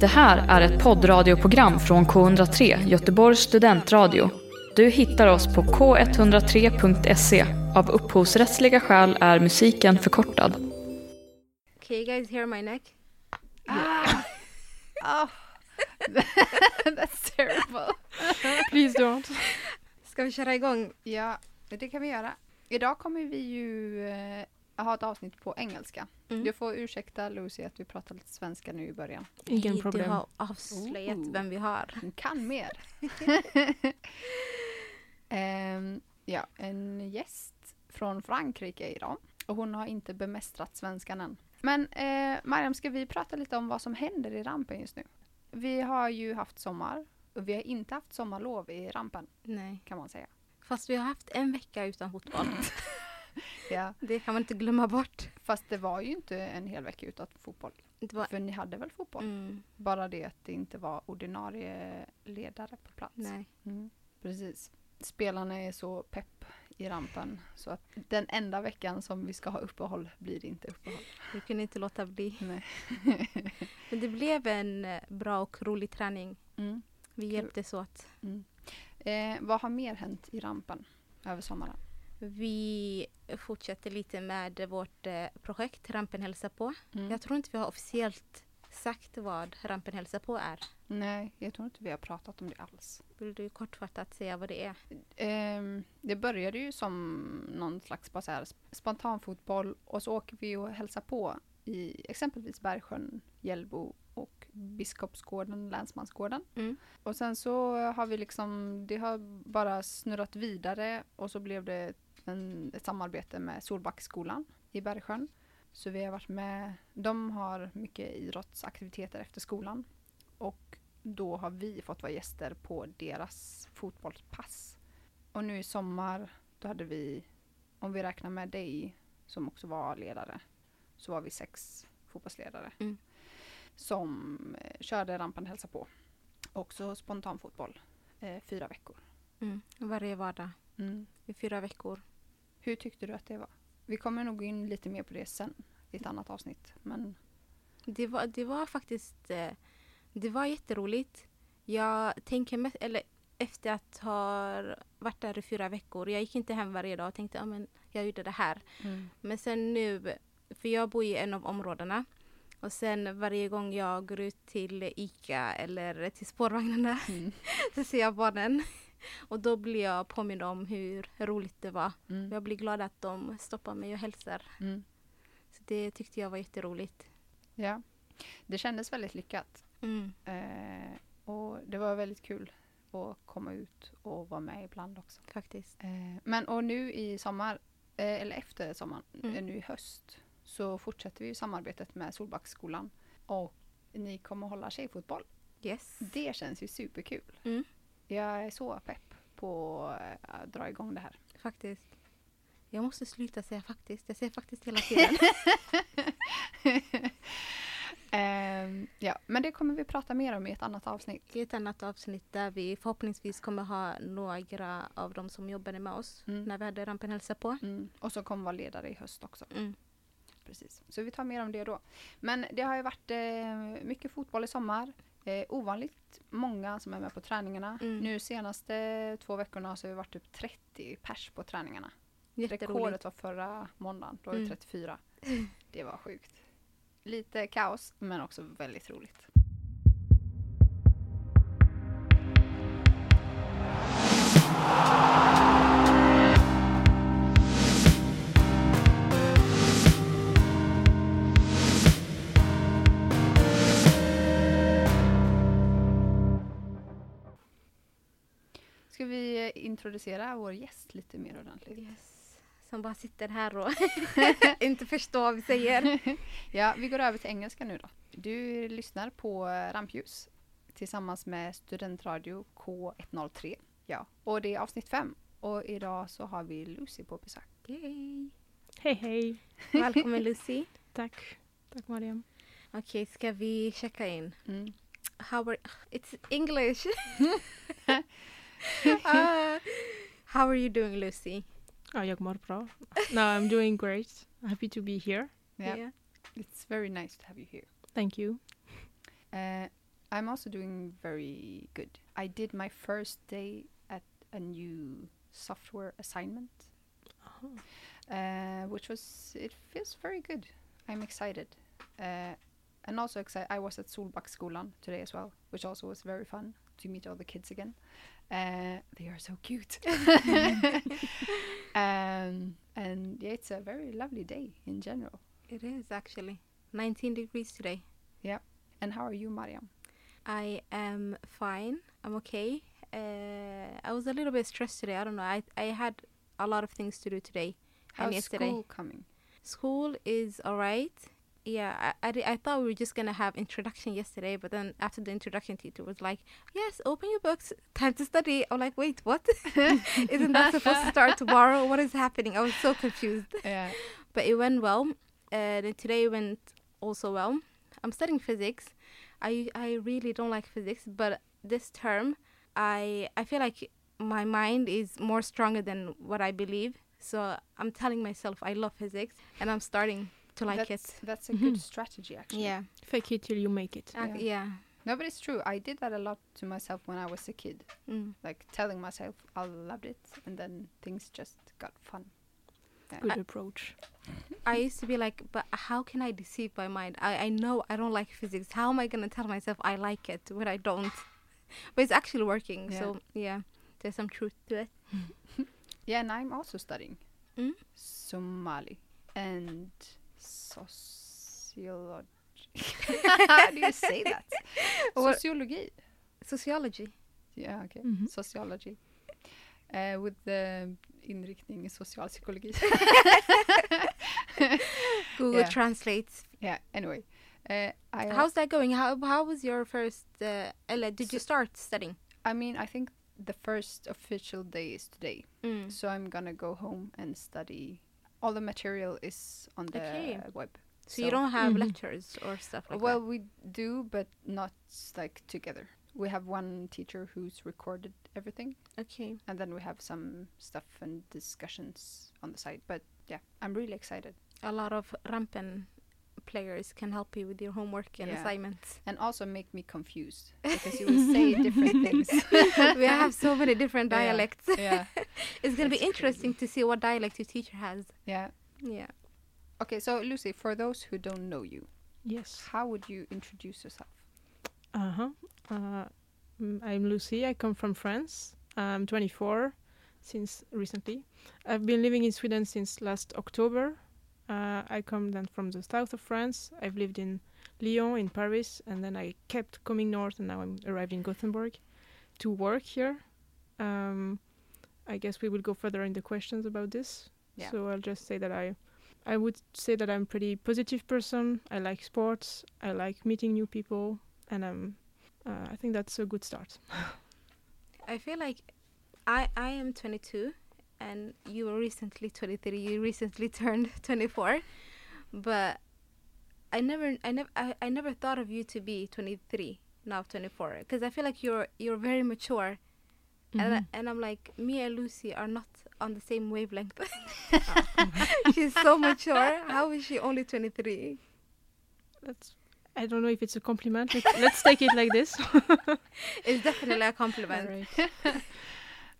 Det här är ett poddradioprogram från K103, Göteborgs studentradio. Du hittar oss på k103.se. Av upphovsrättsliga skäl är musiken förkortad. Okay, you guys hear my neck? Oh, that's terrible. Please don't. Ska vi köra igång? Ja, det kan vi göra. Idag kommer vi ju eh, ha ett avsnitt på engelska. Mm. Du får ursäkta Lucy att vi pratar lite svenska nu i början. Ingen Du problem. har avslöjat Oh. vem vi har. Hon kan mer. Ehm, ja, en gäst från Frankrike idag. Och hon har inte bemästrat svenskan än. Men eh, Mariam, ska vi prata lite om vad som händer i rampen just nu? Vi har ju haft sommar och vi har inte haft sommarlov i rampen Nej. kan man säga. Fast vi har haft en vecka utan fotboll. Ja, Det kan man inte glömma bort. fast det var ju inte en hel vecka utan fotboll. Var... För ni hade väl fotboll? Mm, Bara det att det inte var ordinarie ledare på plats. nej. Mm, precis. Spelarna är så pepp i rampen så att den enda veckan som vi ska ha uppehåll blir det inte uppehåll. Vi kunde inte låta bli. Nej. Men det blev en eh, bra och rolig träning. Mm. Vi hjälptes åt. Mm. Eh, vad har mer hänt i rampen över sommaren? Vi fortsätter lite med vårt eh, projekt Rampen hälsa på. Mm. Jag tror inte vi har officiellt sagt vad Rampen hälsa på är. Nej, jag tror inte vi har pratat om det alls. Vill du kortfattat säga vad det är? Ehm, det började ju som någon slags bara så här sp- spontanfotboll och så åker vi och hälsar på i exempelvis Bergsjön, Hjällbo och Biskopsgården, Länsmansgården. Mm. Och sen så har vi liksom, det har bara snurrat vidare och så blev det en, ett samarbete med Solbacksskolan i Bergsjön. Så vi har varit med, de har mycket idrottsaktiviteter efter skolan. Och då har vi fått vara gäster på deras fotbollspass. Och nu i sommar, då hade vi, om vi räknar med dig som också var ledare, så var vi sex fotbollsledare. Mm. Som eh, körde rampen hälsa på. Också spontanfotboll. Eh, fyra veckor. Mm. Varje vardag i fyra veckor. Hur tyckte du att det var? Vi kommer nog gå in lite mer på det sen i ett annat avsnitt. Men Det var, det var faktiskt eh, det var jätteroligt. Jag tänker mest, eller efter att ha varit där i fyra veckor. Jag gick inte hem varje dag och tänkte att men jag gjorde det här. Men sen nu, för jag bor i en av områdena. Och sen varje gång jag går ut till ICA eller till spårvagnarna Mm. så ser jag barnen. Och då blir jag påmind om hur roligt det var. Mm. Jag blir glad att de stoppar mig och hälsar. Mm. Så det tyckte jag var jätteroligt. Ja. Det kändes väldigt lyckat. Mm. Eh, och det var väldigt kul att komma ut och vara med ibland också. Faktiskt. Eh, men och nu i sommar, eh, eller efter sommaren, Mm. eh, nu i höst, så fortsätter vi samarbetet med Solbacksskolan. Och ni kommer hålla tjejfotboll. Yes. Det känns ju superkul. Mm. Jag är så pepp på att dra igång det här. Faktiskt. Jag måste sluta säga faktiskt. Jag säger faktiskt hela tiden. Ehm, ja, men det kommer vi prata mer om i ett annat avsnitt. I ett annat avsnitt där vi förhoppningsvis kommer ha några av dem som jobbade med oss Mm. när vi hade rampen hälsa på. Mm. Och så kommer vara ledare i höst också. Mm. Precis. Så vi tar mer om det då. Men det har ju varit eh, mycket fotboll i sommar. Eh, ovanligt många som är med på träningarna. Mm. Nu senaste två veckorna så har vi varit typ 30 pers på träningarna. Rekordet var förra måndagen. Då var Mm. 34. Det var sjukt. Lite kaos men också väldigt roligt. Introducera vår gäst lite mer ordentligt? Yes. Som bara sitter här och inte förstår vad vi säger. Ja, vi går över till engelska nu då. Du lyssnar på Rampljus tillsammans med Studentradio K103. Ja, och det är avsnitt fem. Och idag så har vi Lucy på besök. Yay. Hej hej. Välkommen Lucy. Tack. Tack Mariam. Okej, ska vi checka in? Mm. How are... It's English. Ah, how are you doing Lucy? Ja, jag mår bra. No, I'm doing great. Happy to be here. Yeah. It's very nice to have you here. Thank you. Eh, I'm also doing very good. I did my first day at a new software assignment, uh, which was it feels very good. I'm excited, uh, and also excited. I was at Solbacksskolan today as well, which also was very fun to meet all the kids again. Uh, they are so cute. um, and yeah, it's a very lovely day in general. It is actually 19 degrees today. Yeah. And how are you, Mariam? I am fine. I'm okay. Uh, I was a little bit stressed today. I don't know. I I had a lot of things to do today and How's yesterday. school coming? School is alright. Yeah, I, I, I thought we were just gonna have introduction yesterday, but then after the introduction, teacher was like, "Yes, open your books, time to study." I'm like, "Wait, what? Isn't that supposed to start tomorrow? What is happening?" I was so confused. Yeah. but it went well. Uh, then today went also well. I'm studying physics. I I really don't like physics, but this term, I I feel like my mind is more stronger than what I believe. So I'm telling myself I love physics, and I'm starting to like that's, it. That's a good Mhm. strategy, actually. Yeah, Fake it till you make it. Ac- Yeah. yeah. No, but it's true. I did that a lot to myself when I was a kid. Mm. Like telling myself I loved it, and then things just got fun. Yeah. Good approach. I used to be like, but how can I deceive my mind? I, I know I don't like physics. How am I gonna tell myself I like it when I don't? but it's actually working. Yeah. So yeah, there's some truth to it. Yeah, and I'm also studying Mm? Somali and sociology. How do you say that? Sociology. Sociology. Yeah, okay. Mhm. Sociology. Uh, with the inriktning socialpsykologi. Google Yeah. translates. yeah, anyway. Uh, I, How's that going? How how was your first? Uh, Ella, did you start studying? I mean, I think the first official day is today. Mm. So I'm gonna go home and study. All the material is on the Okay. web. So, you don't have Mhm. lectures or stuff like that? well, we do, but not like together. We have one teacher who's recorded everything. Okay. and then we have some stuff and discussions on the side. But yeah, I'm really excited, A lot of rampen players can help you with your homework and Yeah. assignments. and also make me confused because you will say different things. we have so many different dialects. yeah, it's gonna be It's interesting to see what dialect your teacher has. yeah. Yeah. Okay, so Lucy, for those who don't know you, Yes. how would you introduce yourself? Uh-huh. Uh mm, I'm Lucy. I come from France. I'm 24 since recently. I've been living in Sweden since last October. Uh, I come then from the south of France. I've lived in Lyon, in Paris, and then I kept coming north, and now I'm arrived in Gothenburg to work here. Um, I guess we will go further in the questions about this. Yeah. So I'll just say that I, I would say that I'm a pretty positive person. I like sports. I like meeting new people, and um, uh, I think that's a good start. I feel like I I am 22 and you were recently 23. You recently turned 24. But I never I never I, I never thought of you to be 23, now 24 because I feel like you're you're very mature. And I, Mhm. and I'm like me and Lucy are not on the same wavelength. She's so mature. How is she only 23? That's. I don't know if it's a compliment. Let, let's take it like this. It's definitely a compliment. Alright.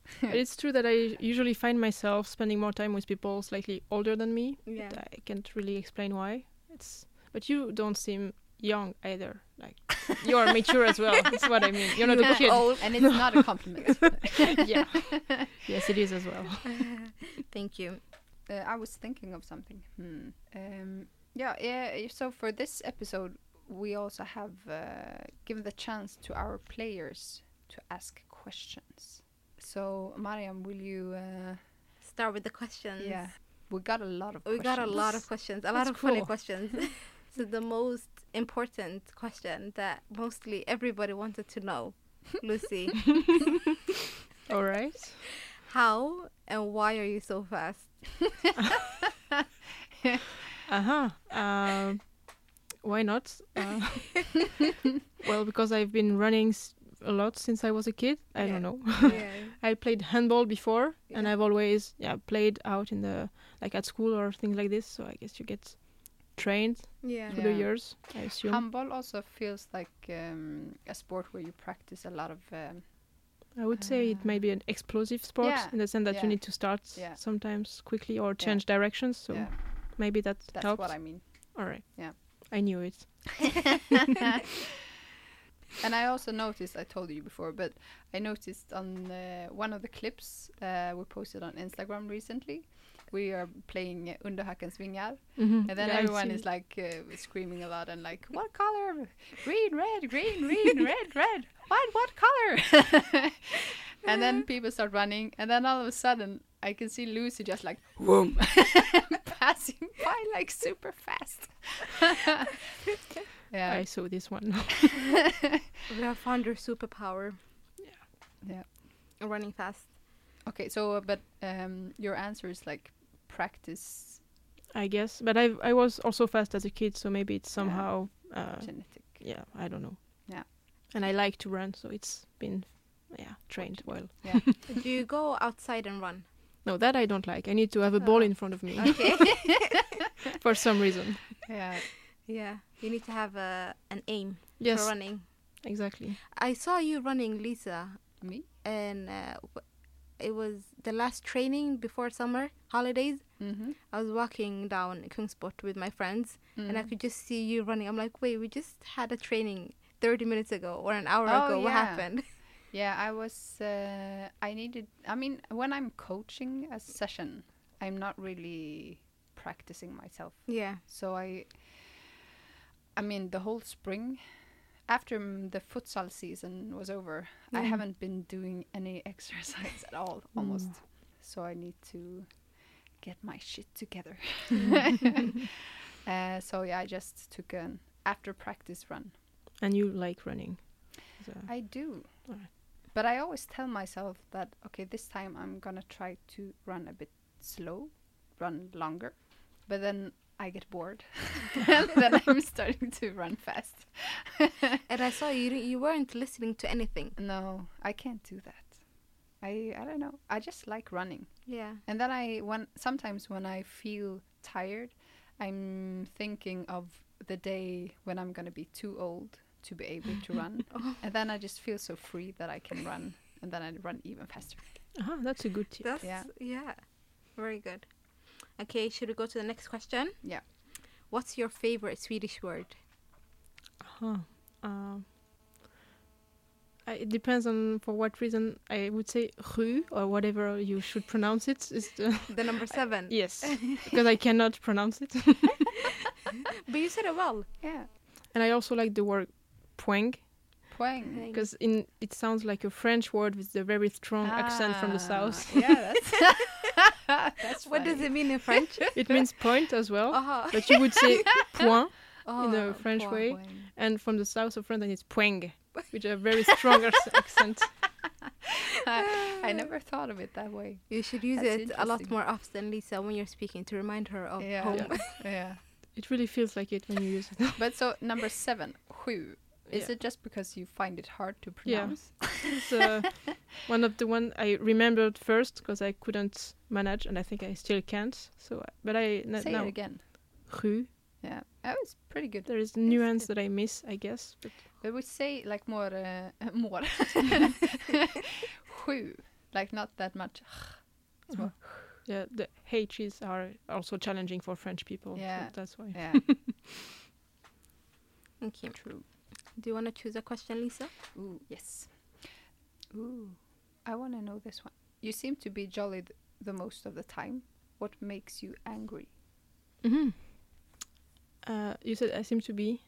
But it's true that I usually find myself spending more time with people slightly older than me. Yeah. I can't really explain why. It's but you don't seem young either. Like you are mature as well. That's what I mean. You're not You a kid. old. And it's not a compliment. yeah. Yes, it is as well. Thank you. Uh, I was thinking of something. Hmm. Um, yeah, yeah. So for this episode, we also have uh, given the chance to our players to ask questions. So, Mariam, will you? Uh, Start with the questions. yeah, we got a lot of. We got a lot of questions, a lot That's of funny questions. so the most important question that mostly everybody wanted to know, Lucy, All right. how and why are you so fast? Uh-huh. Um, why not? Uh, well, because I've been running a lot since I was a kid. I Yeah. don't know. yeah. I played handball before, and I've always yeah played out in the like at school or things like this. So I guess you get trained Yeah. through Yeah. the years. I assume. Handball also feels like um, a sport where you practice a lot of. Um, I would say it may Uh, be an explosive sport yeah, in the sense that yeah. you need to start Yeah. sometimes quickly or change directions. So yeah, maybe that that's helps. what I mean. All right. Yeah. I knew it. and I also noticed, I told you before, but I noticed on uh, one of the clips uh, we posted on Instagram recently, we are playing uh, Under hökens vingar, Mm-hmm. and then yeah, everyone is like uh, screaming a lot and like, what color? Green, red, green, green, red, red. What, what color? and then people start running, and then all of a sudden, I can see Lucy just like, whoom, passing by like super fast. Yeah. I saw this one. We have found your superpower. Yeah. Yeah. Running fast. Okay, so uh, but um, your answer is like practice I guess, but I I was also fast as a kid, so maybe it's Yeah. somehow. Uh, genetic. yeah, I don't know. Yeah. And I like to run, so it's been, yeah, trained well. Yeah. Do you go outside and run? No, that I don't like. I need to have a ball Oh. in front of me Okay. for some reason. Yeah. yeah. You need to have a, an aim Yes, for running. exactly. I saw you running, Lisa, Me? and uh, it was the last training before summer holidays. Mm-hmm. I was walking down Kungsport with my friends, and I Mm. could just see you running. I'm like, wait, we just had a training 30 minutes ago or an hour Oh, ago. What happened? Yeah, I was. Uh, I needed. I mean, when I'm coaching a session, I'm not really practicing myself. yeah. So I. I mean, the whole spring, after mm, the futsal season was over, I Mm. haven't been doing any exercise at all, almost. So I need to get my shit together. uh, so yeah, I just took an after practice run. And you like running. So, I do. But I always tell myself that okay, this time I'm gonna try to run a bit slow, run longer. But then I get bored, and then I'm starting to run fast. And I saw you you weren't listening to anything. no, I can't do that. I I don't know. I just like running. Yeah. And then I when sometimes when I feel tired, I'm thinking of the day when I'm gonna be too old to be able to run, Oh. and then I just feel so free that I can run, and then I run even faster. uh that's a good tip. That's Yeah. yeah. Very good. Okay, should we go to the next question? Yeah. What's your favorite Swedish word? Huh. Um, I, it depends on for what reason. I would say "ru" or whatever you should pronounce it. Is the The number seven. yes, because I cannot pronounce it. But you said it well. Yeah. and I also like the word "poing" Poäng. because in it sounds like a French word with a very strong accent from the Ah, south. Yeah, that's that's What does it mean in French? it means point as well, uh-huh. but you would say point oh, in the French poor. way, Poäng. and from the south of France, then it's poing, with a very strong ac- accent. I, I never thought of it that way. You should use That's it a lot more often, Lisa, when you're speaking to remind her of Yeah. home. Yeah. It really feels like it when you use it. But so number seven, sju. Is Yeah. it just because you find it hard to pronounce? Yeah. pronounce? It's uh, one of the one I remembered first because I couldn't manage, and I think I still can't. So, uh, but I n- Say now it again. ru. Yeah, that was pretty good. There is nuance that I miss, I guess. But But we say like more, uh, more. sju, like not that much. It's more, yeah, the H's are also challenging for French people. so Yeah. that's why. yeah, Thank you. true. Do you want to choose a question, Lisa? Ooh, yes. Ooh, I want to know this one. You seem to be jolly th- the most of the time. What makes you angry? hmm Uh, you said I seem to be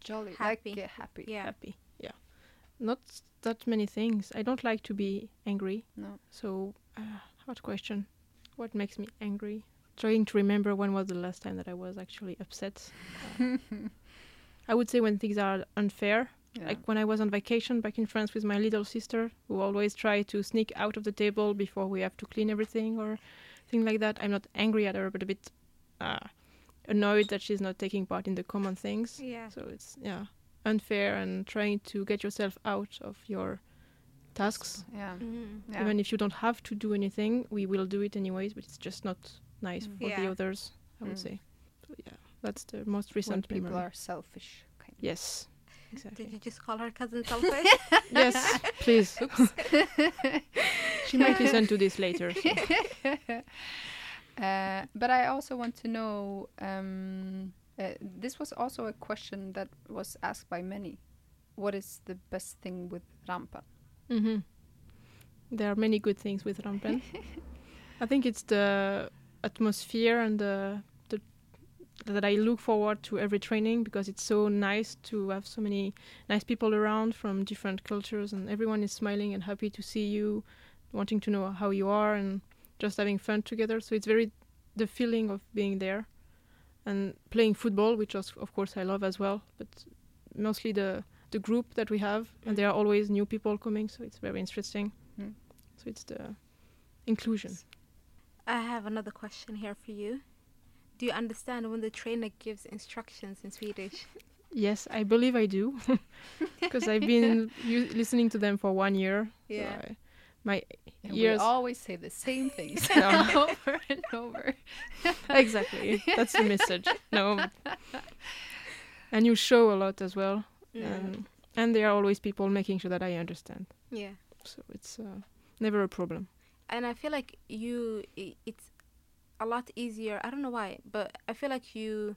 Jolly, Happy. like uh, happy. Yeah. happy. Yeah, not that many things. I don't like to be angry. No. So, uh, hard question. What makes me angry? Trying to remember when was the last time that I was actually upset. Uh, I would say when things are unfair. Yeah. Like when I was on vacation back in France with my little sister, who always try to sneak out of the table before we have to clean everything or thing like that. I'm not angry at her, but a bit uh, annoyed that she's not taking part in the common things. Yeah. So it's yeah unfair and trying to get yourself out of your tasks. yeah. Mm. yeah. Even if you don't have to do anything, we will do it anyways. But it's just not nice Mm. for the others. I would Mm. say. So, yeah, That's the most when recent people memory. are selfish. Kind of. Yes, Did you just call her cousin selfish? yes, please. she might listen to this later. so. uh, but I also want to know. Um, uh, this was also a question that was asked by many. What is the best thing with Rampen? hmm There are many good things with Rampen. I think it's the atmosphere and the, the that I look forward to every training because it's so nice to have so many nice people around from different cultures and everyone is smiling and happy to see you, wanting to know how you are and just having fun together. So it's very the feeling of being there and playing football, which of of course I love as well, but mostly the the group that we have and there are always new people coming, so it's very interesting. Mm. So it's the inclusion. I have another question here for you. Do you understand when the trainer gives instructions in Swedish? Yes, I believe I do, because I've been u- listening to them for one year. so Yeah. I- my And ears. we always say the same things Yeah. over and over. exactly. That's the message. No. And you show a lot as well, Mm. and and there are always people making sure that I understand. Yeah. So it's uh, never a problem. And I feel like you, i- it's a lot easier. I don't know why, but I feel like you,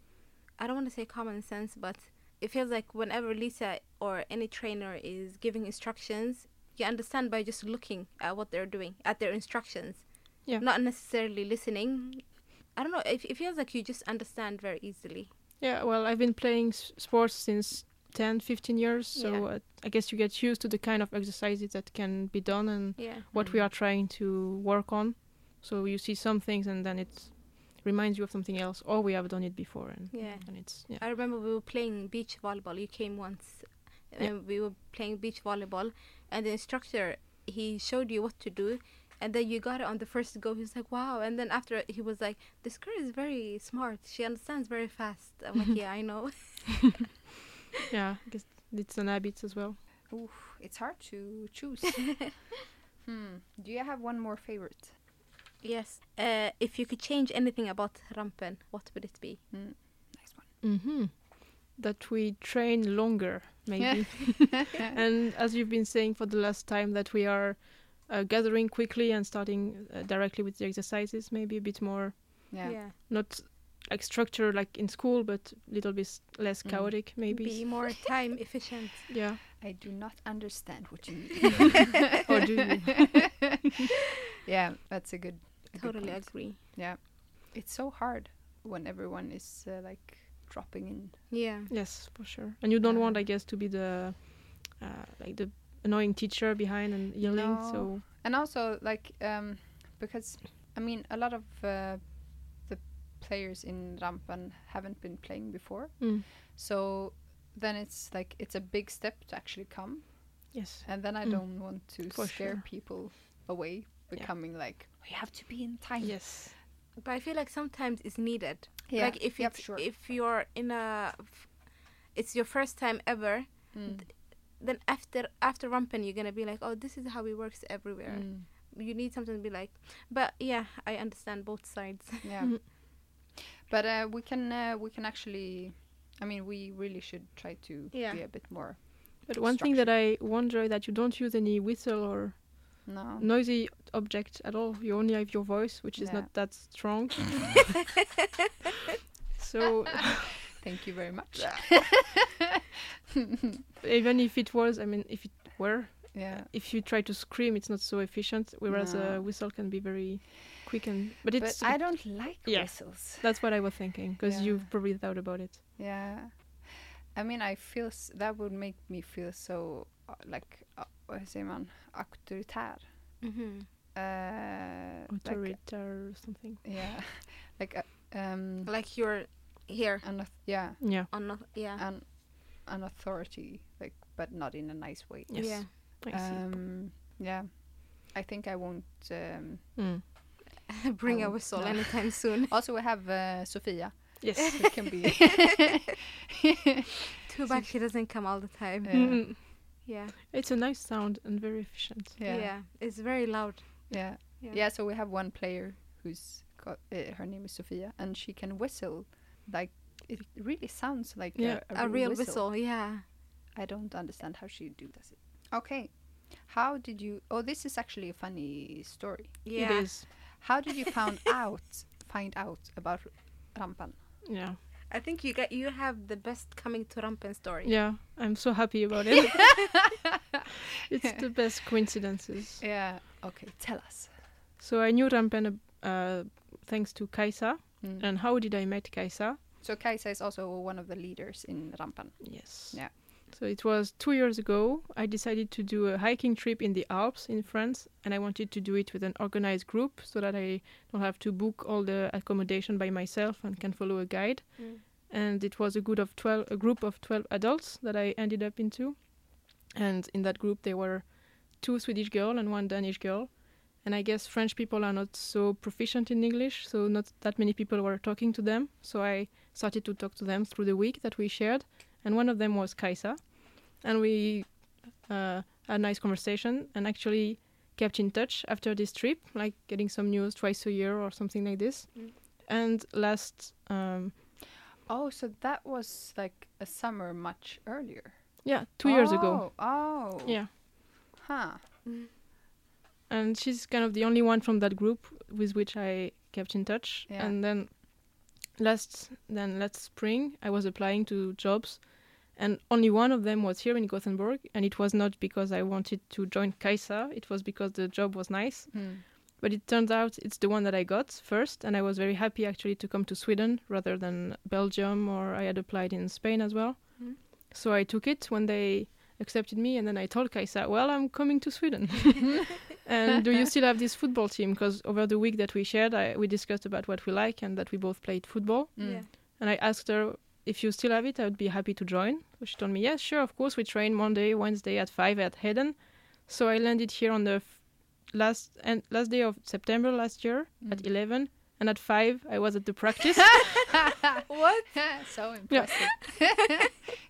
I don't want to say common sense, but it feels like whenever Lisa or any trainer is giving instructions, you understand by just looking at what they're doing, at their instructions. Yeah. Not necessarily listening. I don't know. It, it feels like you just understand very easily. Yeah, well, I've been playing s- sports since 10, 15 years, so Yeah. uh, I guess you get used to the kind of exercises that can be done and Yeah. what we are trying to work on. So you see some things and then it reminds you of something else, or we have done it before, and Yeah. and it's yeah, I remember we were playing beach volleyball. You came once, and Yeah. we were playing beach volleyball, and the instructor he showed you what to do, and then you got it on the first go. He was like, "Wow!" And then after he was like, "This girl is very smart. She understands very fast." I'm like, "Yeah, I know." yeah. I guess it's an habit as well. Oof, it's hard to choose. hmm. Do you have one more favorite? Yes. Uh, if you could change anything about Rampen, what would it be? Hmm. Nice one. Mm-hmm. That we train longer, maybe. and as you've been saying for the last time, that we are uh, gathering quickly and starting uh, directly with the exercises, maybe a bit more Yeah. not like structured like in school, but a little bit s- less Mm. chaotic, maybe. Be more time efficient. Yeah. I do not understand what you mean. Or do you? yeah, that's a good. A good Totally agree. Yeah, it's so hard when everyone is uh, like dropping in. Yeah. Yes, for sure. And you don't want, I guess, to be the uh, like the annoying teacher behind and yelling. No. So and also like um because i mean a lot of uh, the players in rampen haven't been playing before mm, so then it's like it's a big step to actually come yes, and then i Mm. don't want to For scare sure. people away becoming like we have to be in time yes, But I feel like sometimes it's needed. yeah Like if yep, it's, sure if you're in a, f- it's your first time ever, Mm. then after after Rampen you're gonna be like, oh, this is how it works everywhere. Mm. You need something to be like, but yeah, I understand both sides. yeah but uh, we can uh, we can actually i mean we really should try to Yeah. be a bit more But one thing that I wonder that you don't use any whistle or no noisy object at all. You only have your voice, which is Yeah. not that strong. so thank you very much even if it was, I mean, if it were, yeah if you try to scream, it's not so efficient. Whereas a whistle can be very quick and. But but it's. i don't like Yeah. whistles that's what I was thinking because Yeah. you've probably thought about it. Yeah, I mean, I feel s- that would make me feel so uh, like uh, vad säger man, auktoritär. hmm Uh, like, or something. yeah, like uh, um, Like you're here an auth- yeah, Yeah. on, not, yeah, an an authority, like, but not in a nice way. Yes. yeah. I. Um, yeah, I think I won't. Um, Mm. Bring a Oh, whistle no. anytime soon. also, we have uh, Sofia. Yes. It can be. Too bad she doesn't come all the time. Yeah. Mm. Yeah. It's a nice sound and very efficient. yeah, yeah, It's very loud. Yeah. Yeah. Yeah, so we have one player who's got uh, her name is Sofia, and she can whistle like It really sounds like Yeah. a, A real whistle. Yeah. I don't understand how she do this. Okay. How did you Oh, this is actually a funny story. Yeah. It is. How did you found out find out about Rampen? Yeah. I think you get you have the best coming to Rampen story. Yeah. I'm so happy about it. it's the best coincidences. Yeah. Okay, tell us. So I knew Rampen uh, thanks to Kaisa. Mm. And how did I met Kaisa? So Kaisa is also one of the leaders in Rampen. Yes. Yeah. So it was two years ago. I decided to do a hiking trip in the Alps in France, and I wanted to do it with an organized group so that I don't have to book all the accommodation by myself and can follow a guide. Mm. And it was a good of twelve, a group of twelve adults that I ended up into. And in that group, there were two Swedish girls and one Danish girl. And I guess French people are not so proficient in English, so not that many people were talking to them. So I started to talk to them through the week that we shared and one of them was Kaisa, and we uh, had a nice conversation and actually kept in touch after this trip, like getting some news twice a year or something like this. Mm. And last, um, Oh, so that was like a summer much earlier. yeah, two years ago, Oh. Oh. yeah. Huh. Mm. And she's kind of the only one from that group with which I kept in touch. Yeah. And then last then last spring, I was applying to jobs, and only one of them was here in Gothenburg. And it was not because I wanted to join Kaisa; it was because the job was nice. Mm. But it turns out it's the one that I got first, and I was very happy actually to come to Sweden rather than Belgium, or I had applied in Spain as well. Mm. So I took it when they accepted me, and then I told Kaisa, "Well, I'm coming to Sweden." and do you still have this football team? Because over the week that we shared, I, we discussed about what we like and that we both played football. Mm. Yeah. And I asked her if you still have it, I would be happy to join. So she told me, yes, sure, of course. We train Monday, Wednesday at five at Heden. So I landed here on the f- last and last day of September last year at Mm. eleven, and at five I was at the practice. What? so impressive.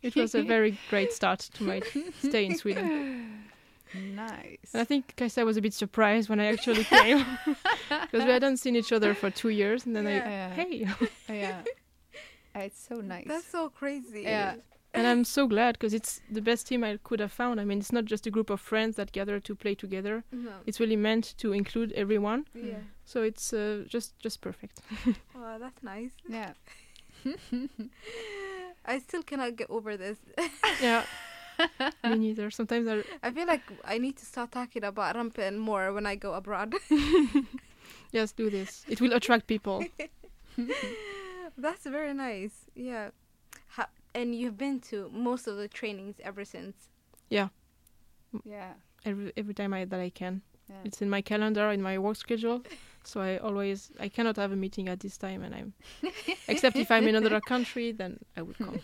it was a very great start to my stay in Sweden. Nice. And I think Kaisa was a bit surprised when I actually came because we hadn't seen each other for two years, and then Yeah. I, hey, yeah. It's so nice. That's so crazy. Yeah. and I'm so glad because it's the best team I could have found. I mean, it's not just a group of friends that gather to play together. No. It's really meant to include everyone. Yeah. So it's uh, just just perfect. Oh, that's nice. yeah. I still cannot get over this. yeah. Me neither. Sometimes I I feel like I need to start talking about Rampen more when I go abroad. just do this. It will attract people. That's very nice. Yeah. Ha- and you've been to most of the trainings ever since. Yeah. Yeah. every every time I, that I can. Yeah. It's in my calendar in my work schedule. So I always I cannot have a meeting at this time, and I'm except if I'm in another country, then I would come.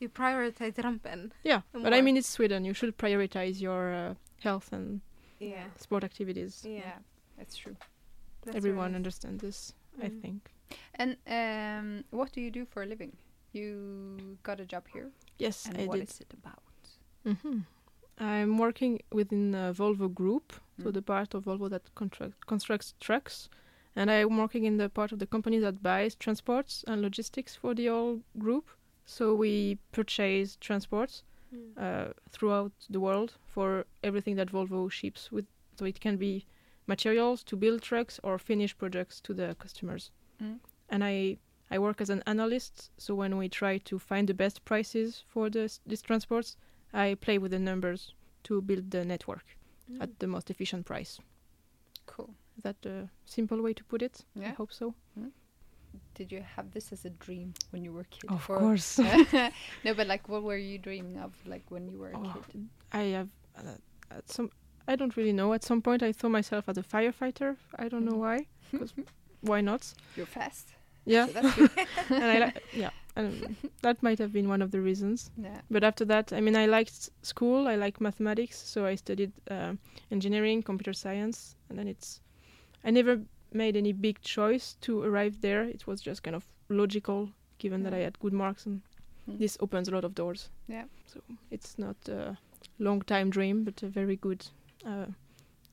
You prioritize Rampen. Yeah, but I mean it's Sweden. You should prioritize your uh, health and Yeah. sport activities. Yeah. yeah. That's true. That's Everyone very understands this, I Mm. think. And um, what do you do for a living? You got a job here, Yes, and I what did. is it about? hmm I'm working within the Volvo Group, so Mm. the part of Volvo that contract, constructs trucks, and I'm working in the part of the company that buys transports and logistics for the whole group. So we purchase transports Mm. uh, throughout the world for everything that Volvo ships with. So it can be materials to build trucks or finished products to the customers. Mm. And I I work as an analyst. So when we try to find the best prices for this these transports, I play with the numbers to build the network Mm. at the most efficient price. Cool. Is that a simple way to put it? I hope so. Did you have this as a dream when you were a kid? Of course. no, but like, what were you dreaming of, like when you were a Oh, kid? I have uh, at some. I don't really know. At some point, I saw myself as a firefighter. I don't know why. why. 'cause why not? You're fast. Yeah, So and I li- yeah, that might have been one of the reasons. yeah. But after that, I mean, I liked school. I like mathematics, so I studied uh, engineering, computer science, and then it's. I never made any big choice to arrive there. It was just kind of logical, given that I had good marks, and Mm. this opens a lot of doors. Yeah. So it's not a long time dream, but a very good uh,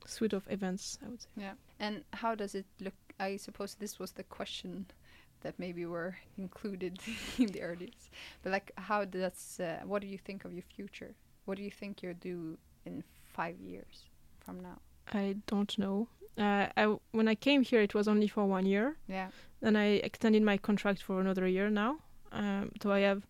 suite of events, I would say. Yeah. And how does it look? I suppose this was the question that maybe were included in the earliest. But like, how does uh, what do you think of your future? What do you think you'll do in five years from now? I don't know. Uh, I, when I came here, it was only for one year. Yeah. Then I extended my contract for another year now. Um, so I have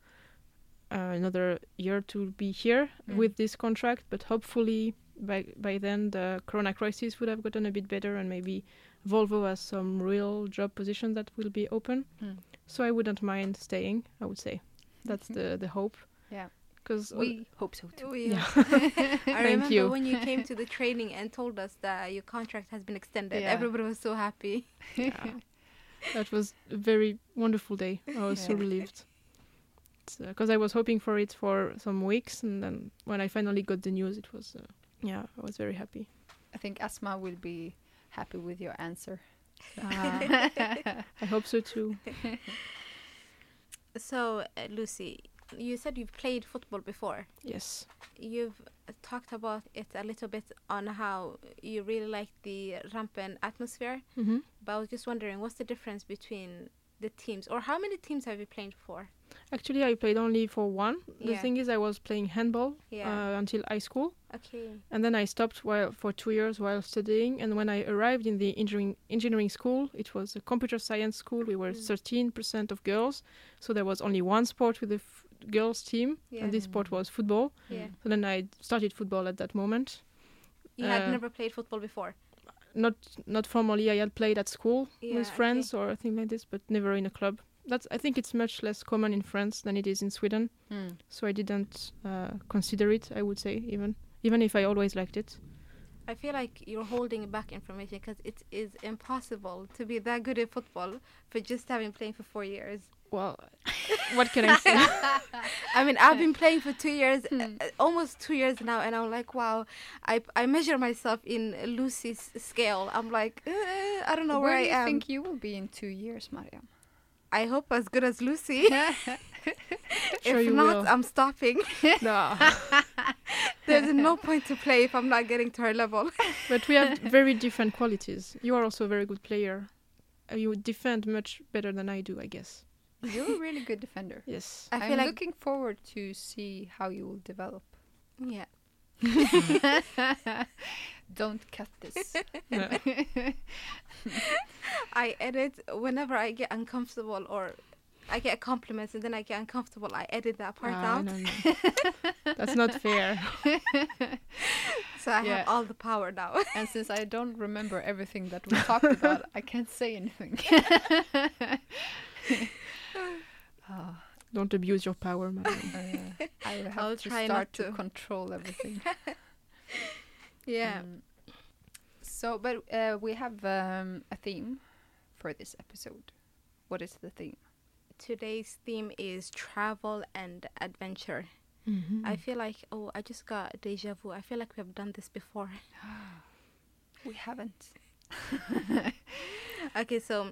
uh, another year to be here Mm. with this contract. But hopefully by by then the Corona crisis would have gotten a bit better, and maybe Volvo has some real job positions that will be open. Mm. So I wouldn't mind staying. I would say that's the the hope. Yeah. Because We hope so too. We, Yeah. I remember you. when you came to the training and told us that your contract has been extended. Yeah. Everybody was so happy. yeah, that was a very wonderful day. I was so relieved. Because I was hoping for it for some weeks, and then when I finally got the news, it was, uh, yeah, I was very happy. I think Asma will be happy with your answer. I hope so too. So, uh, Lucy, you said you've played football before. Yes. You've talked about it a little bit on how you really like the Rampen atmosphere. hmm But I was just wondering, what's the difference between the teams, or how many teams have you played for? Actually, I played only for one. The Yeah. thing is, I was playing handball Yeah. uh, until high school, Okay. and then I stopped while for two years while studying. And when I arrived in the engineering engineering school, it was a computer science school. We were Mm. thirteen percent of girls, so there was only one sport with the f- girls team, Yeah. and this sport was football. Yeah. So then I started football at that moment. You had Uh, never played football before. Not not formally. I had played at school Yeah, with okay. friends or a thing like this, but never in a club. That's I think it's much less common in France than it is in Sweden. Mm. So I didn't uh, consider it. I would say even even if I always liked it. I feel like you're holding back information because it is impossible to be that good at football for just having playing for four years. Well, what can I say? I mean, I've been playing for two years, Hmm. uh, almost two years now, and I'm like, wow. I I measure myself in Lucy's scale. I'm like, uh, I don't know where, Where do I you am. think you will be in two years, Mariam? I hope as good as Lucy. Sure if you not, will. I'm stopping. no. There's no point to play if I'm not getting to her level. But we have very different qualities. You are also a very good player. Uh, You defend much better than I do, I guess. You're a really good defender. Yes. I I'm like looking forward to see how you will develop. yeah. Don't cut this. I edit whenever I get uncomfortable or I get compliments and then I get uncomfortable. I edit that part Ah, out, no, no. That's not fair. so I Yeah. have all the power now. and since I don't remember everything that we talked about, I can't say anything. Ah, Don't abuse your power, man. uh, I will have I'll to try start to. to. control everything. yeah. Um, so, but uh, we have um, a theme for this episode. What is the theme? Today's theme is travel and adventure. Mm-hmm. I feel like oh, I just got deja vu. I feel like we have done this before. We haven't. okay, so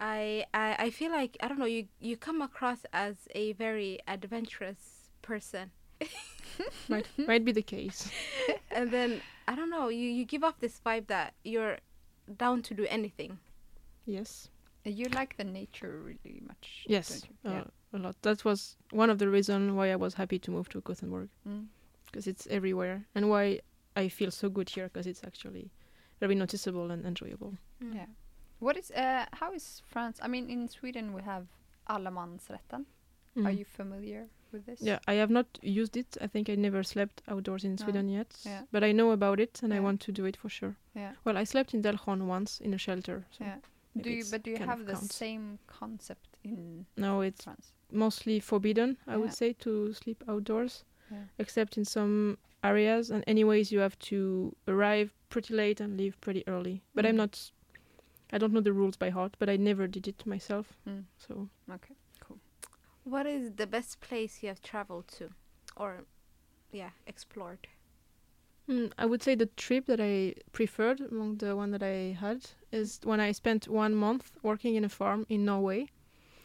I, I I feel like I don't know. You you come across as a very adventurous person, might might be the case. and then I don't know. You you give off this vibe that you're down to do anything. Yes. You like the nature really much. Yes. Uh, Yeah. A lot. That was one of the reasons why I was happy to move to Gothenburg Mm. because it's everywhere, and why I feel so good here because it's actually very noticeable and enjoyable. Mm. Yeah. What is uh how is France? I mean in Sweden we have allemansrätten. Are Mhm. you familiar with this? Yeah, I have not used it. I think I never slept outdoors in No. Sweden yet. Yeah. But I know about it and I want to do it for sure. Yeah. Well, I slept in Delsjön once in a shelter. So Yeah. Do you but do you have the counts. same concept in No, it's France? mostly forbidden, I Yeah. would say, to sleep outdoors, Yeah. except in some areas. And anyways, you have to arrive pretty late and leave pretty early. But I'm Mm. not. I don't know the rules by heart, but I never did it myself. Mm. So Okay. Cool. What is the best place you have traveled to, or yeah, explored? Mm, I would say the trip that I preferred among the one that I had is when I spent one month working in a farm in Norway.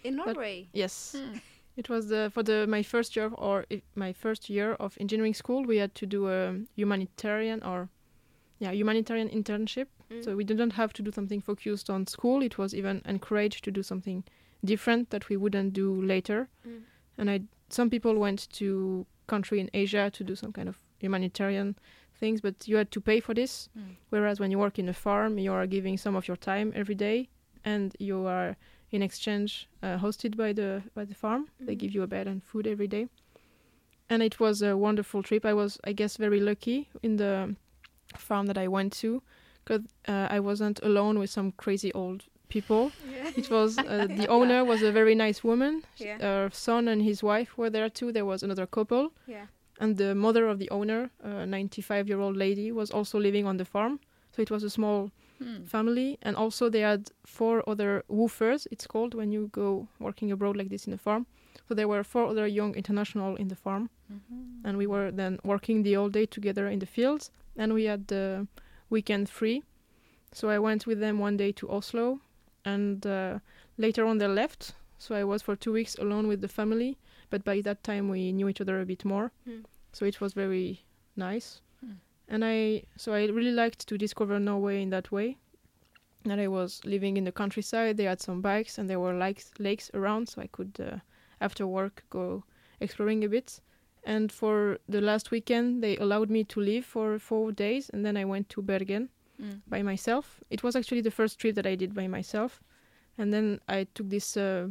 In Norway. Yes, Hmm. it was the for the my first year or my first year of engineering school. We had to do a humanitarian or yeah humanitarian internship. Mm. So we didn't have to do something focused on school. It was even encouraged to do something different that we wouldn't do later. Mm. And I some people went to country in Asia to do some kind of humanitarian things, but you had to pay for this. Mm. Whereas when you work in a farm, you are giving some of your time every day, and you are in exchange uh, hosted by the by the farm. They Mhm. give you a bed and food every day, and it was a wonderful trip. I was, I guess, very lucky in the farm that I went to, because uh, I wasn't alone with some crazy old people. Yeah. It was uh, the owner was a very nice woman. Yeah. Her son and his wife were there too. There was another couple, yeah. and the mother of the owner, a 95-year-old lady, was also living on the farm. So it was a small Hmm. family, and also they had four other woofers. It's called when you go working abroad like this in a farm. So there were four other young international in the farm, Mhm. and we were then working the whole day together in the fields. And we had the weekend free, so I went with them one day to Oslo, and uh, later on they left. So I was for two weeks alone with the family, but by that time we knew each other a bit more. Mm. So it was very nice. Mm. And I so I really liked to discover Norway in that way. And I was living in the countryside. They had some bikes and there were lakes lakes around, so I could uh, after work go exploring a bit. And for the last weekend, they allowed me to leave for four days, and then I went to Bergen Mm. by myself. It was actually the first trip that I did by myself. And then I took this uh,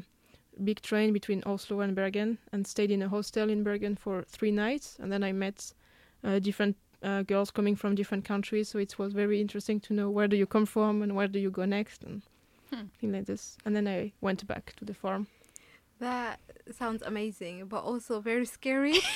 big train between Oslo and Bergen and stayed in a hostel in Bergen for three nights. And then I met uh, different uh, girls coming from different countries. So it was very interesting to know where do you come from and where do you go next and Hmm. things like this. And then I went back to the farm. That sounds amazing, but also very scary.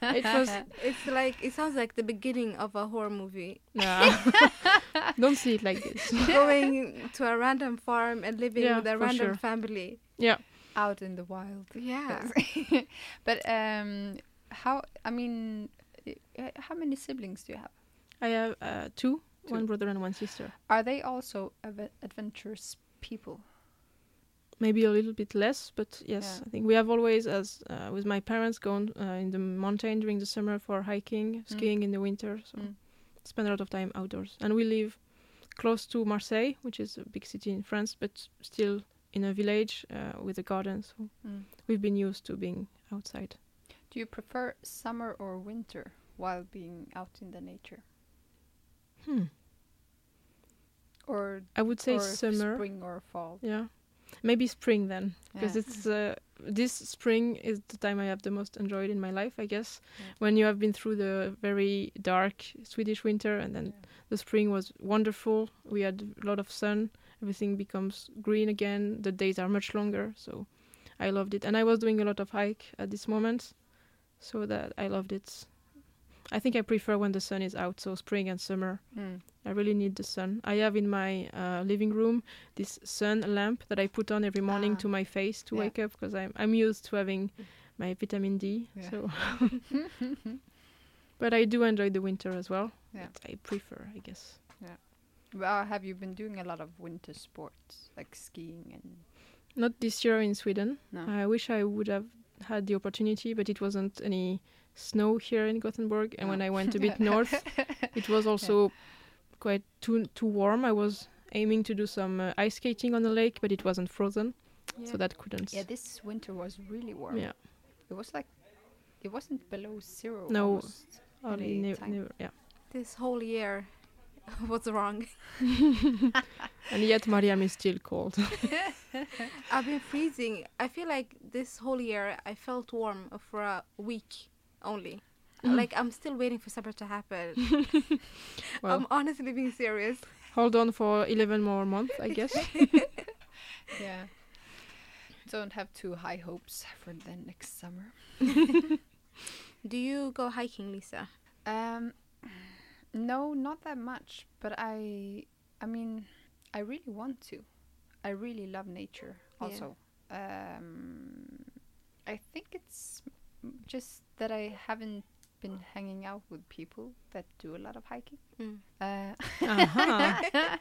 It was it's like it sounds like the beginning of a horror movie. nah. don't see it like this. Going to a random farm and living Yeah, with a random sure. family. Yeah. out in the wild. Yeah. But um, how? I mean, uh, how many siblings do you have? I have uh, two, Two. one brother and one sister. Are they also av- adventurous people? Maybe a little bit less but yes Yeah. i think we have always as uh, with my parents gone uh, in the mountain during the summer for hiking skiing in the winter so Mm. spend a lot of time outdoors and we live close to marseille which is a big city in france but still in a village uh, with a garden so Mm. we've been used to being outside Do you prefer summer or winter while being out in the nature, hmm. or i would say summer spring or fall? yeah maybe spring then because Yeah. it's uh, this spring is the time I have the most enjoyed in my life, I guess. Yeah. When you have been through the very dark Swedish winter, and then Yeah. the spring was wonderful. We had a lot of sun. Everything becomes green again. The days are much longer, so I loved it. And I was doing a lot of hike at this moment, so that I loved it. I think I prefer when the sun is out, so spring and summer. Mm. I really need the sun. I have in my uh, living room this sun lamp that I put on every morning Ah. to my face to Yeah. wake up because I'm I'm used to having my vitamin D. Yeah. So, but I do enjoy the winter as well. Yeah. I prefer, I guess. Yeah. well, have you been doing a lot of winter sports like skiing and? Not this year in Sweden. No. I wish I would have had the opportunity, but it wasn't any snow here in Gothenburg. And when I went a bit north, it was also quite too too warm. I was aiming to do some uh, ice skating on the lake, but it wasn't frozen, so that couldn't. Yeah, this winter was really warm. Yeah. It was like, it wasn't below zero. No. almost. Hardly ne- never, yeah. This whole year was wrong. And yet Mariam is still cold. I've been freezing. I feel like this whole year I felt warm for a week only. Mm. Like I'm still waiting for summer to happen. well, I'm honestly being serious. hold on for 11 more months, I guess. Yeah. Don't have too high hopes for the next summer. Do you go hiking, Lisa? Um, no, not that much. But I, I mean, I really want to. I really love nature. Yeah. Also, um, I think it's m- just that I haven't been hanging out with people that do a lot of hiking. Mm. Uh, Uh-huh.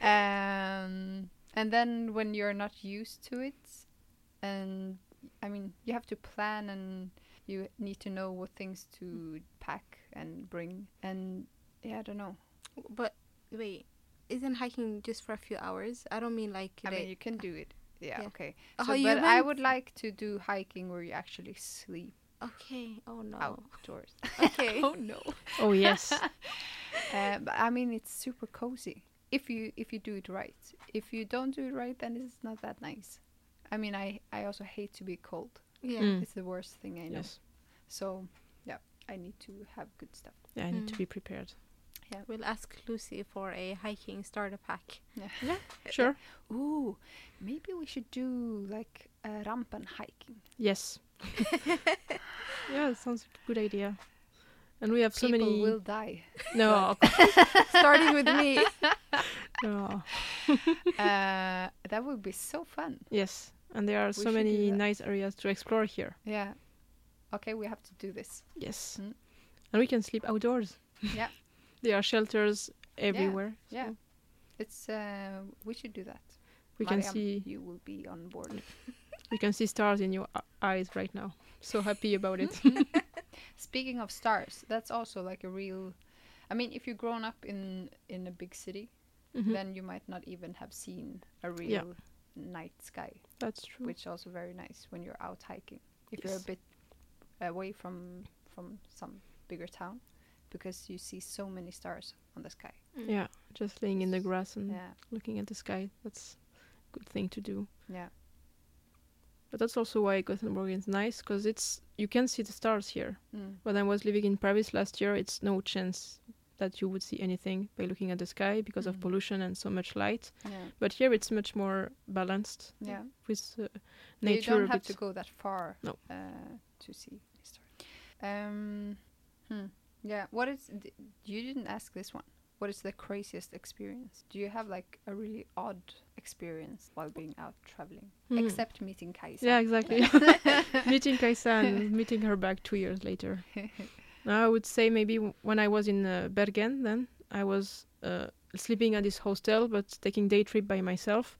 um, and then when you're not used to it, and I mean, you have to plan and you need to know what things to pack and bring. And yeah, I don't know. But wait, isn't hiking just for a few hours? I don't mean like. I mean, you can do it yeah, Yeah. okay. Oh, So, you but I would like to do hiking where you actually sleep Okay. Oh no. outdoors. Okay. oh no. Oh yes. Uh, but I mean, it's super cozy if you if you do it right. If you don't do it right, then it's not that nice. I mean, I I also hate to be cold. yeah. Mm. It's the worst thing I know. Yes. So yeah, I need to have good stuff. Yeah, I need to Mm. be prepared. We'll ask Lucy for a hiking starter pack. Yeah. Sure. Ooh, maybe we should do like uh, rampen hiking. Yes. yeah, it sounds like a good idea. And we have so many. People many. will die. No, Starting with me. no. uh, that would be so fun. Yes, and there are We so many nice areas to explore here. Yeah. Okay, we have to do this. Yes, Mm. and we can sleep outdoors. Yeah. There are shelters everywhere. Yeah. so It's uh, we should do that. we can see you will be on board. we can see stars in your eyes right now. So happy about it. Speaking of stars, that's also like a real. I mean, if you've grown up in in a big city, Mhm. then you might not even have seen a real night sky, That's true. which is also very nice when you're out hiking. If you're a bit away from from some bigger town, because you see so many stars on the sky. Yeah, just laying in the grass and Yeah, looking at the sky. That's a good thing to do. yeah, But that's also why Gothenburg is nice because it's you can see the stars here. mm. When I was living in Paris last year, it's no chance that you would see anything by looking at the sky because Mhm. of pollution and so much light. yeah, But here it's much more balanced yeah. with uh, you don't have to go that far No. uh, to see stars. Um, hmm. Yeah. What is? You didn't ask this one. What is the craziest experience? Do you have like a really odd experience while being out traveling, Hmm. except meeting Kaisa? Yeah, exactly. meeting Kaisa and meeting her back two years later. Now, I would say maybe w- when I was in uh, Bergen, then I was uh, sleeping at this hostel, but taking day trip by myself.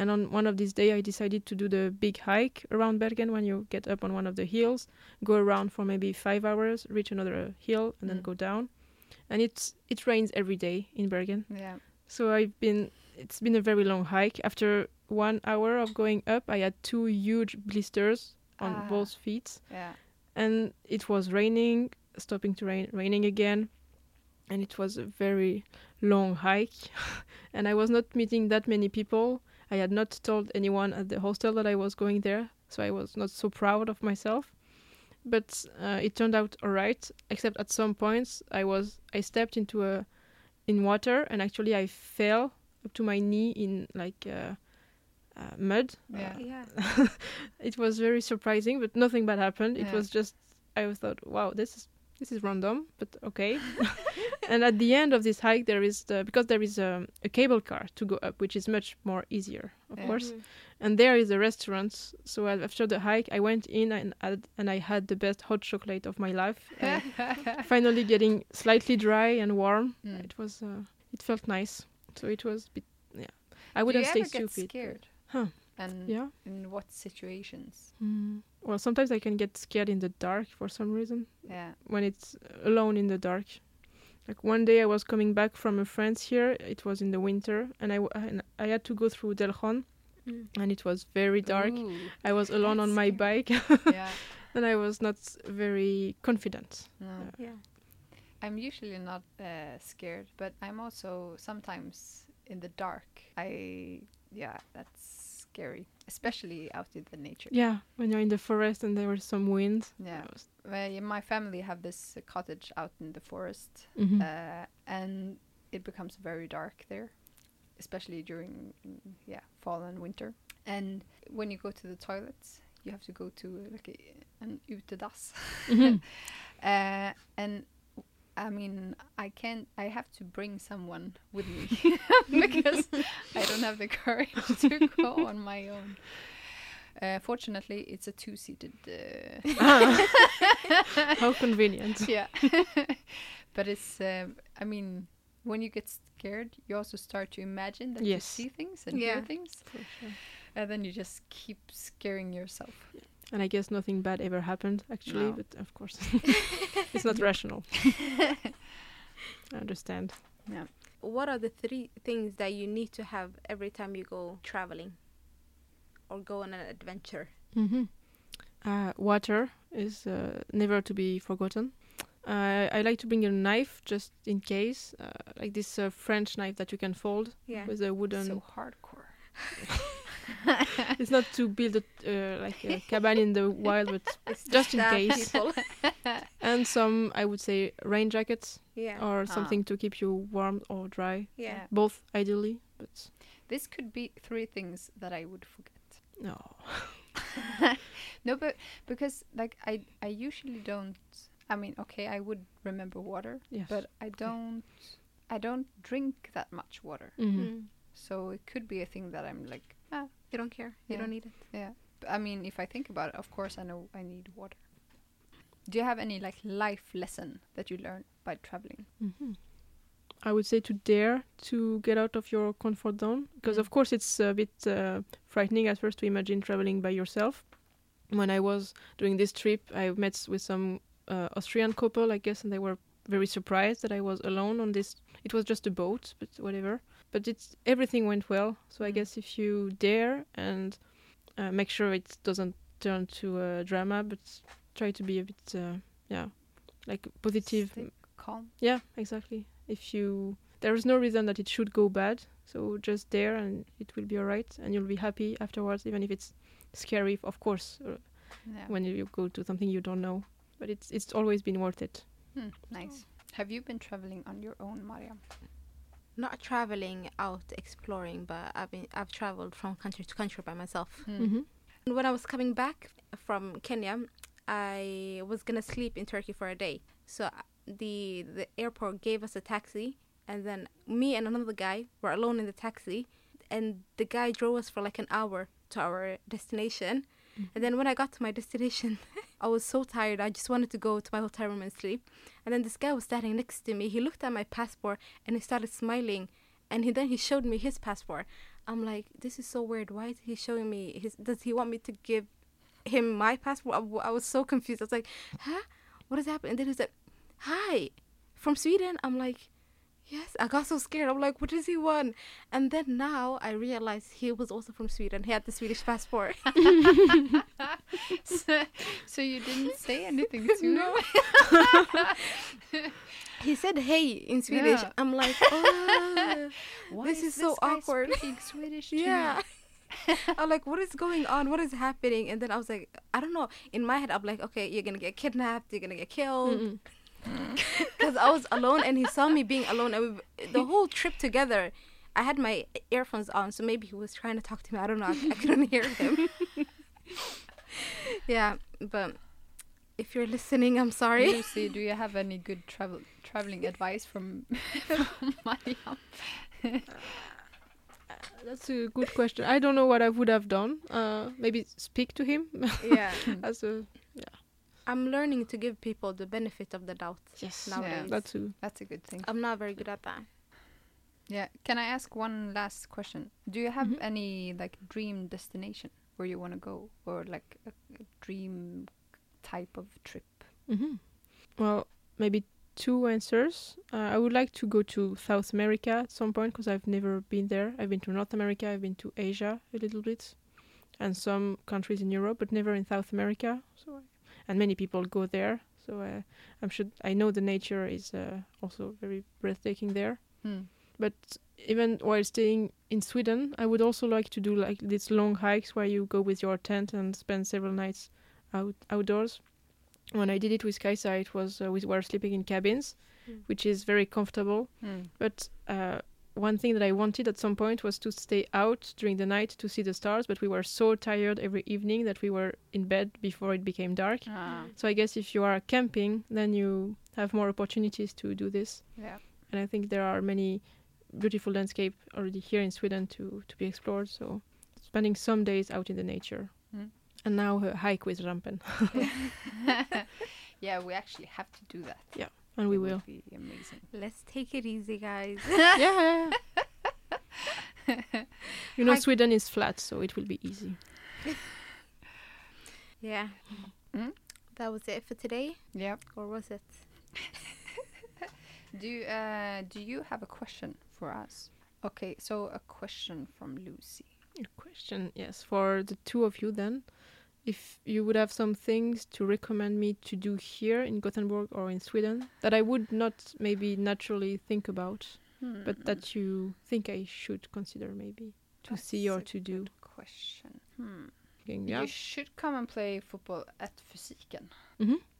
And on one of these days, I decided to do the big hike around Bergen. When you get up on one of the hills, go around for maybe five hours, reach another hill, and then Mm. go down. And it's it rains every day in Bergen, yeah. so I've been. It's been a very long hike. After one hour of going up, I had two huge blisters on Ah. both feet Yeah. and it was raining, stopping to rain, raining again, and it was a very long hike, and I was not meeting that many people. I had not told anyone at the hostel that I was going there, so I was not so proud of myself. But uh, it turned out alright, except at some points I was I stepped into a in water and actually I fell up to my knee in like uh, uh, mud. Yeah. Uh, Yeah. it was very surprising, but nothing bad happened. It was just I thought, wow, this is this is random, but okay. and at the end of this hike, there is the because there is um, a cable car to go up, which is much more easier, of Yeah. course. And there is a restaurant. So after the hike, I went in and had, and I had the best hot chocolate of my life. Uh, finally, getting slightly dry and warm. Mm. It was uh, it felt nice. So it was a bit yeah. I wouldn't say stupid. scared? Huh. And Yeah. in what situations? Mm. Well, sometimes I can get scared in the dark for some reason Yeah. when it's alone in the dark. Like one day I was coming back from a friend's here. It was in the winter, and I w- and I had to go through Delsjön, Mm. and it was very dark. Ooh. I was alone That's on my scary. bike, yeah. and I was not very confident. No. Yeah. I'm usually not uh, scared, but I'm also sometimes in the dark. I yeah, that's scary, especially out in the nature. Yeah, when you're in the forest and there was some wind. Yeah. Well, my family have this uh, cottage out in the forest, Mhm. uh, and it becomes very dark there, especially during mm, yeah fall and winter. And when you go to the toilets, you have to go to like a, an utedass. Mhm. Uh, and I mean, I can't. I have to bring someone with me because I don't have the courage to go on my own. Uh, fortunately, it's a two-seated. Uh, How convenient. yeah, but it's. Um, I mean, when you get scared, you also start to imagine that Yes. you see things and hear things, sure. and then you just keep scaring yourself. And I guess nothing bad ever happened, actually, No. but of course, it's not rational. I understand. Yeah. What are the three things that you need to have every time you go traveling? or go on an adventure? hmm Uh, water is uh, never to be forgotten. Uh, I like to bring a knife just in case, uh, like this uh, French knife that you can fold Yeah. with a wooden. so hardcore. it's not to build a, uh, like a cabin in the wild, but It's just in case. and some I would say rain jackets yeah. or Ah. something to keep you warm or dry. yeah. Both ideally, but This could be three things that I would forget. no. no, but because like I I usually don't. I mean, okay, I would remember water, Yes. but I don't. I don't drink that much water, Mhm. Mm. so it could be a thing that I'm like, ah, You don't care. You Yeah. don't need it. yeah. I mean, if I think about it, of course I know I need water. Do you have any like life lesson that you learned by traveling? hmm I would say to dare to get out of your comfort zone because, Mm. of course, it's a bit uh, frightening at first to imagine traveling by yourself. When I was doing this trip, I met with some uh, Austrian couple, I guess, and they were very surprised that I was alone on this. It was just a boat, but whatever. But it's everything went well. So I Mm. guess if you dare and uh, make sure it doesn't turn to a drama, but try to be a bit, uh, yeah, like positive. Stay calm. Yeah, exactly. If you there is no reason that it should go bad, so just there and it will be alright, and you'll be happy afterwards, even if it's scary, of course, uh, Yeah. when you go to something you don't know. But it's it's always been worth it. Hmm, nice. Have you been traveling on your own, Mariam? Not traveling out exploring, but I've been I've traveled from country to country by myself. And when I was coming back from Kenya, I was gonna sleep in Turkey for a day. So uh, the the airport gave us a taxi, and then me and another guy were alone in the taxi, and the guy drove us for like an hour to our destination. And then when I got to my destination, I was so tired. I just wanted to go to my hotel room and sleep. And then this guy was standing next to me. He looked at my passport and he started smiling. And he, then he showed me his passport. I'm like, this is so weird. Why is he showing me his? Does he want me to give him my passport? I was so confused. I was like, huh? What is happening? And then he said, hi, from Sweden. I'm like, yes. I got so scared. I'm like, what does he want? And then now I realized he was also from Sweden. He had the Swedish passport. so, so you didn't say anything to him? No. he said hey in Swedish. Yeah. I'm like, oh. Why This is so guy awkward. Speaking Swedish yeah. I'm like, what is going on? What is happening? And then I was like, I don't know. In my head, I'm like, okay, you're gonna get kidnapped. You're gonna get killed. Mm-mm. Because I was alone, and he saw me being alone. And we, the whole trip together, I had my earphones on, so maybe he was trying to talk to me. I don't know. I, I couldn't hear him. yeah, but if you're listening, I'm sorry. Lucy, do you have any good travel traveling advice from, from Mariam? That's a good question. I don't know what I would have done. Uh, maybe speak to him yeah, as a I'm learning to give people the benefit of the doubt. yes. Nowadays. That's a That's a good thing. I'm not very good at that. Yeah. Can I ask one last question? Do you have Mhm. any like dream destination where you want to go, or like a, a dream type of trip? hmm Well, maybe two answers. Uh, I would like to go to South America at some point because I've never been there. I've been to North America, I've been to Asia a little bit, and some countries in Europe, but never in South America. So, I, and many people go there. So uh, I'm sure I know the nature is uh, also very breathtaking there. Hmm. But even while staying in Sweden, I would also like to do like these long hikes where you go with your tent and spend several nights out outdoors. When I did it with Kaisa, it was uh, we were sleeping in cabins, Mm. which is very comfortable. Hmm. But uh, one thing that I wanted at some point was to stay out during the night to see the stars. But we were so tired every evening that we were in bed before it became dark. Ah, So I guess if you are camping, then you have more opportunities to do this. yeah. And I think there are many beautiful landscape already here in Sweden to to be explored. So spending some days out in the nature. Mm. And now a hike with Rampen, yeah, we actually have to do that. And we will. be amazing. Let's take it easy, guys. yeah, yeah, yeah. You know, Hike- Sweden is flat, so it will be easy. yeah. Mm? That was it for today, Yeah. or was it? Do you, uh, do you have a question for us? Okay, so a question from Lucy. Good question. Yes, for the two of you then, if you would have some things to recommend me to do here in Gothenburg or in Sweden that I would not maybe naturally think about, but Hmm. that you think I should consider maybe to That's see or to do. question. Hmm. Yeah. You should come and play football at Fysiken.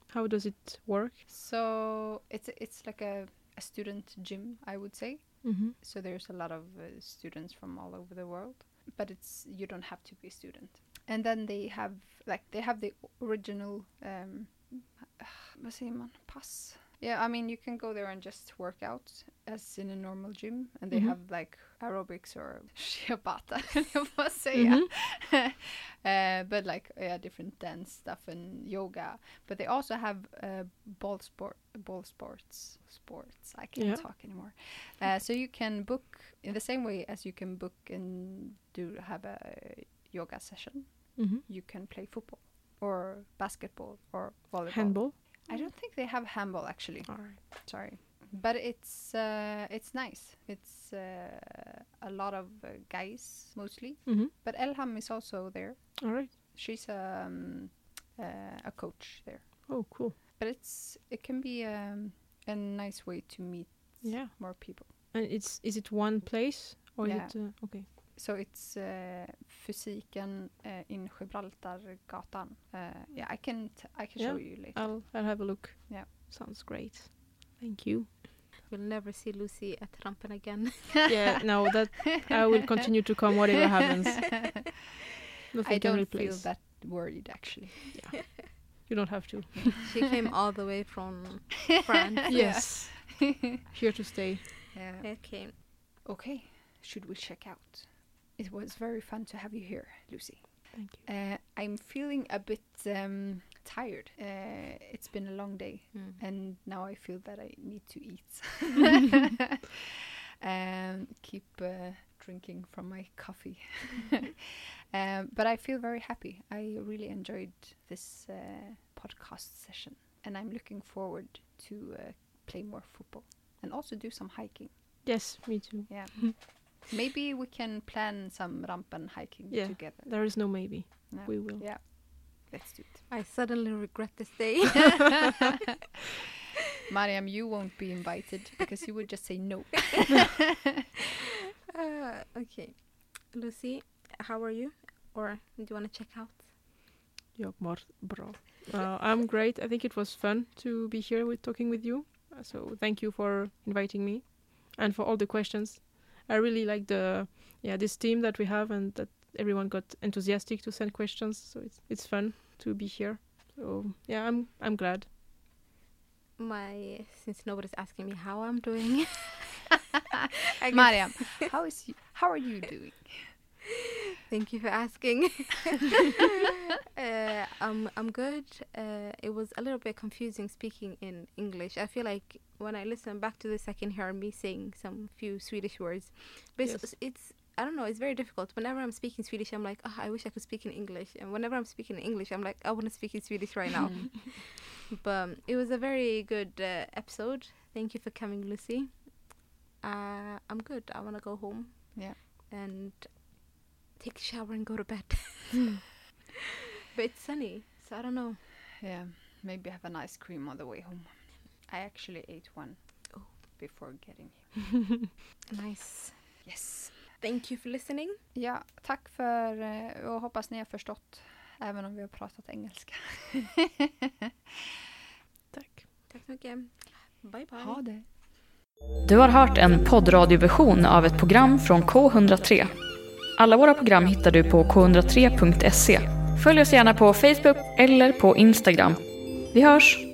How does it work? So it's it's like a, a student gym, I would say. Mm-hmm. So there's a lot of uh, students from all over the world, but it's you don't have to be a student. And then they have like they have the original um, vad säger man? Pass. Yeah, I mean you can go there and just work out as in a normal gym, and they Mhm. have like aerobics or shiabata, jag får säga. uh, but like yeah, different dance stuff and yoga. But they also have uh, ball sport, ball sports, sports. I can't Yeah. talk anymore. Uh, so you can book in the same way as you can book and do have a yoga session. Mm-hmm. You can play football or basketball or volleyball. Handball. I don't think they have handball actually. All right. Sorry, but it's uh, it's nice. It's uh, a lot of uh, guys mostly, Mm-hmm. but Elham is also there. All right. She's um, uh, a coach there. Oh, cool. But it's it can be um, a nice way to meet Yeah. more people. And it's is it one place or Yeah. is it uh, okay? So it's uh, fysiken uh, in Gibraltargatan. Uh, yeah, I can t- I can show you later. I'll I'll have a look. Yeah. Sounds great. Thank you. We'll never see Lucy at Rampen again. yeah, no, that I will continue to come whatever happens. Nothing I don't feel replace. that worried actually. Yeah. You don't have to. she came all the way from France. Yes. Here to stay. Yeah. Okay. Okay, should we check out? It was very fun to have you here, Lucy. Thank you. Uh, I'm feeling a bit um, tired. Uh, it's been a long day, Mm. and now I feel that I need to eat. and keep uh, drinking from my coffee. um, but I feel very happy. I really enjoyed this uh, podcast session, and I'm looking forward to uh, play more football and also do some hiking. Yes, me too. Yeah. Maybe we can plan some rampen hiking Yeah. together. There is no maybe. Yeah. We will. Yeah. Let's do it. I suddenly regret this day. Mariam, you won't be invited because you would just say no. uh, okay. Lucy, how are you? Or do you want to check out? Jag mår bra. Uh, I'm great. I think it was fun to be here with talking with you. So thank you for inviting me and for all the questions. I really like the yeah this team that we have and that everyone got enthusiastic to send questions. So it's it's fun to be here. So yeah, I'm I'm glad. My since nobody's asking me how I'm doing. I Mariam, how is you, how are you doing? Thank you for asking. uh, I'm I'm good. Uh, it was a little bit confusing speaking in English. I feel like when I listen back to this, I can hear me saying some few Swedish words. But it's, Yes. it's I don't know. It's very difficult. Whenever I'm speaking Swedish, I'm like, oh, I wish I could speak in English. And whenever I'm speaking in English, I'm like, I want to speak in Swedish right now. but um, it was a very good uh, episode. Thank you for coming, Lucy. Uh, I'm good. I want to go home. Yeah. And take a shower and go to bed. but it's sunny, so I don't know. Yeah, maybe have an ice cream on the way home. I actually ate one Oh. before getting here. Nice. Yes. Thank you for listening. Ja, tack för eh, och hoppas ni har förstått även om vi har pratat engelska. Tack. Tack så mycket. Bye bye. ha det. Du har hört en poddradioversion av ett program från K103. Alla våra program hittar du på k103.se. Följ oss gärna på Facebook eller på Instagram. Vi hörs!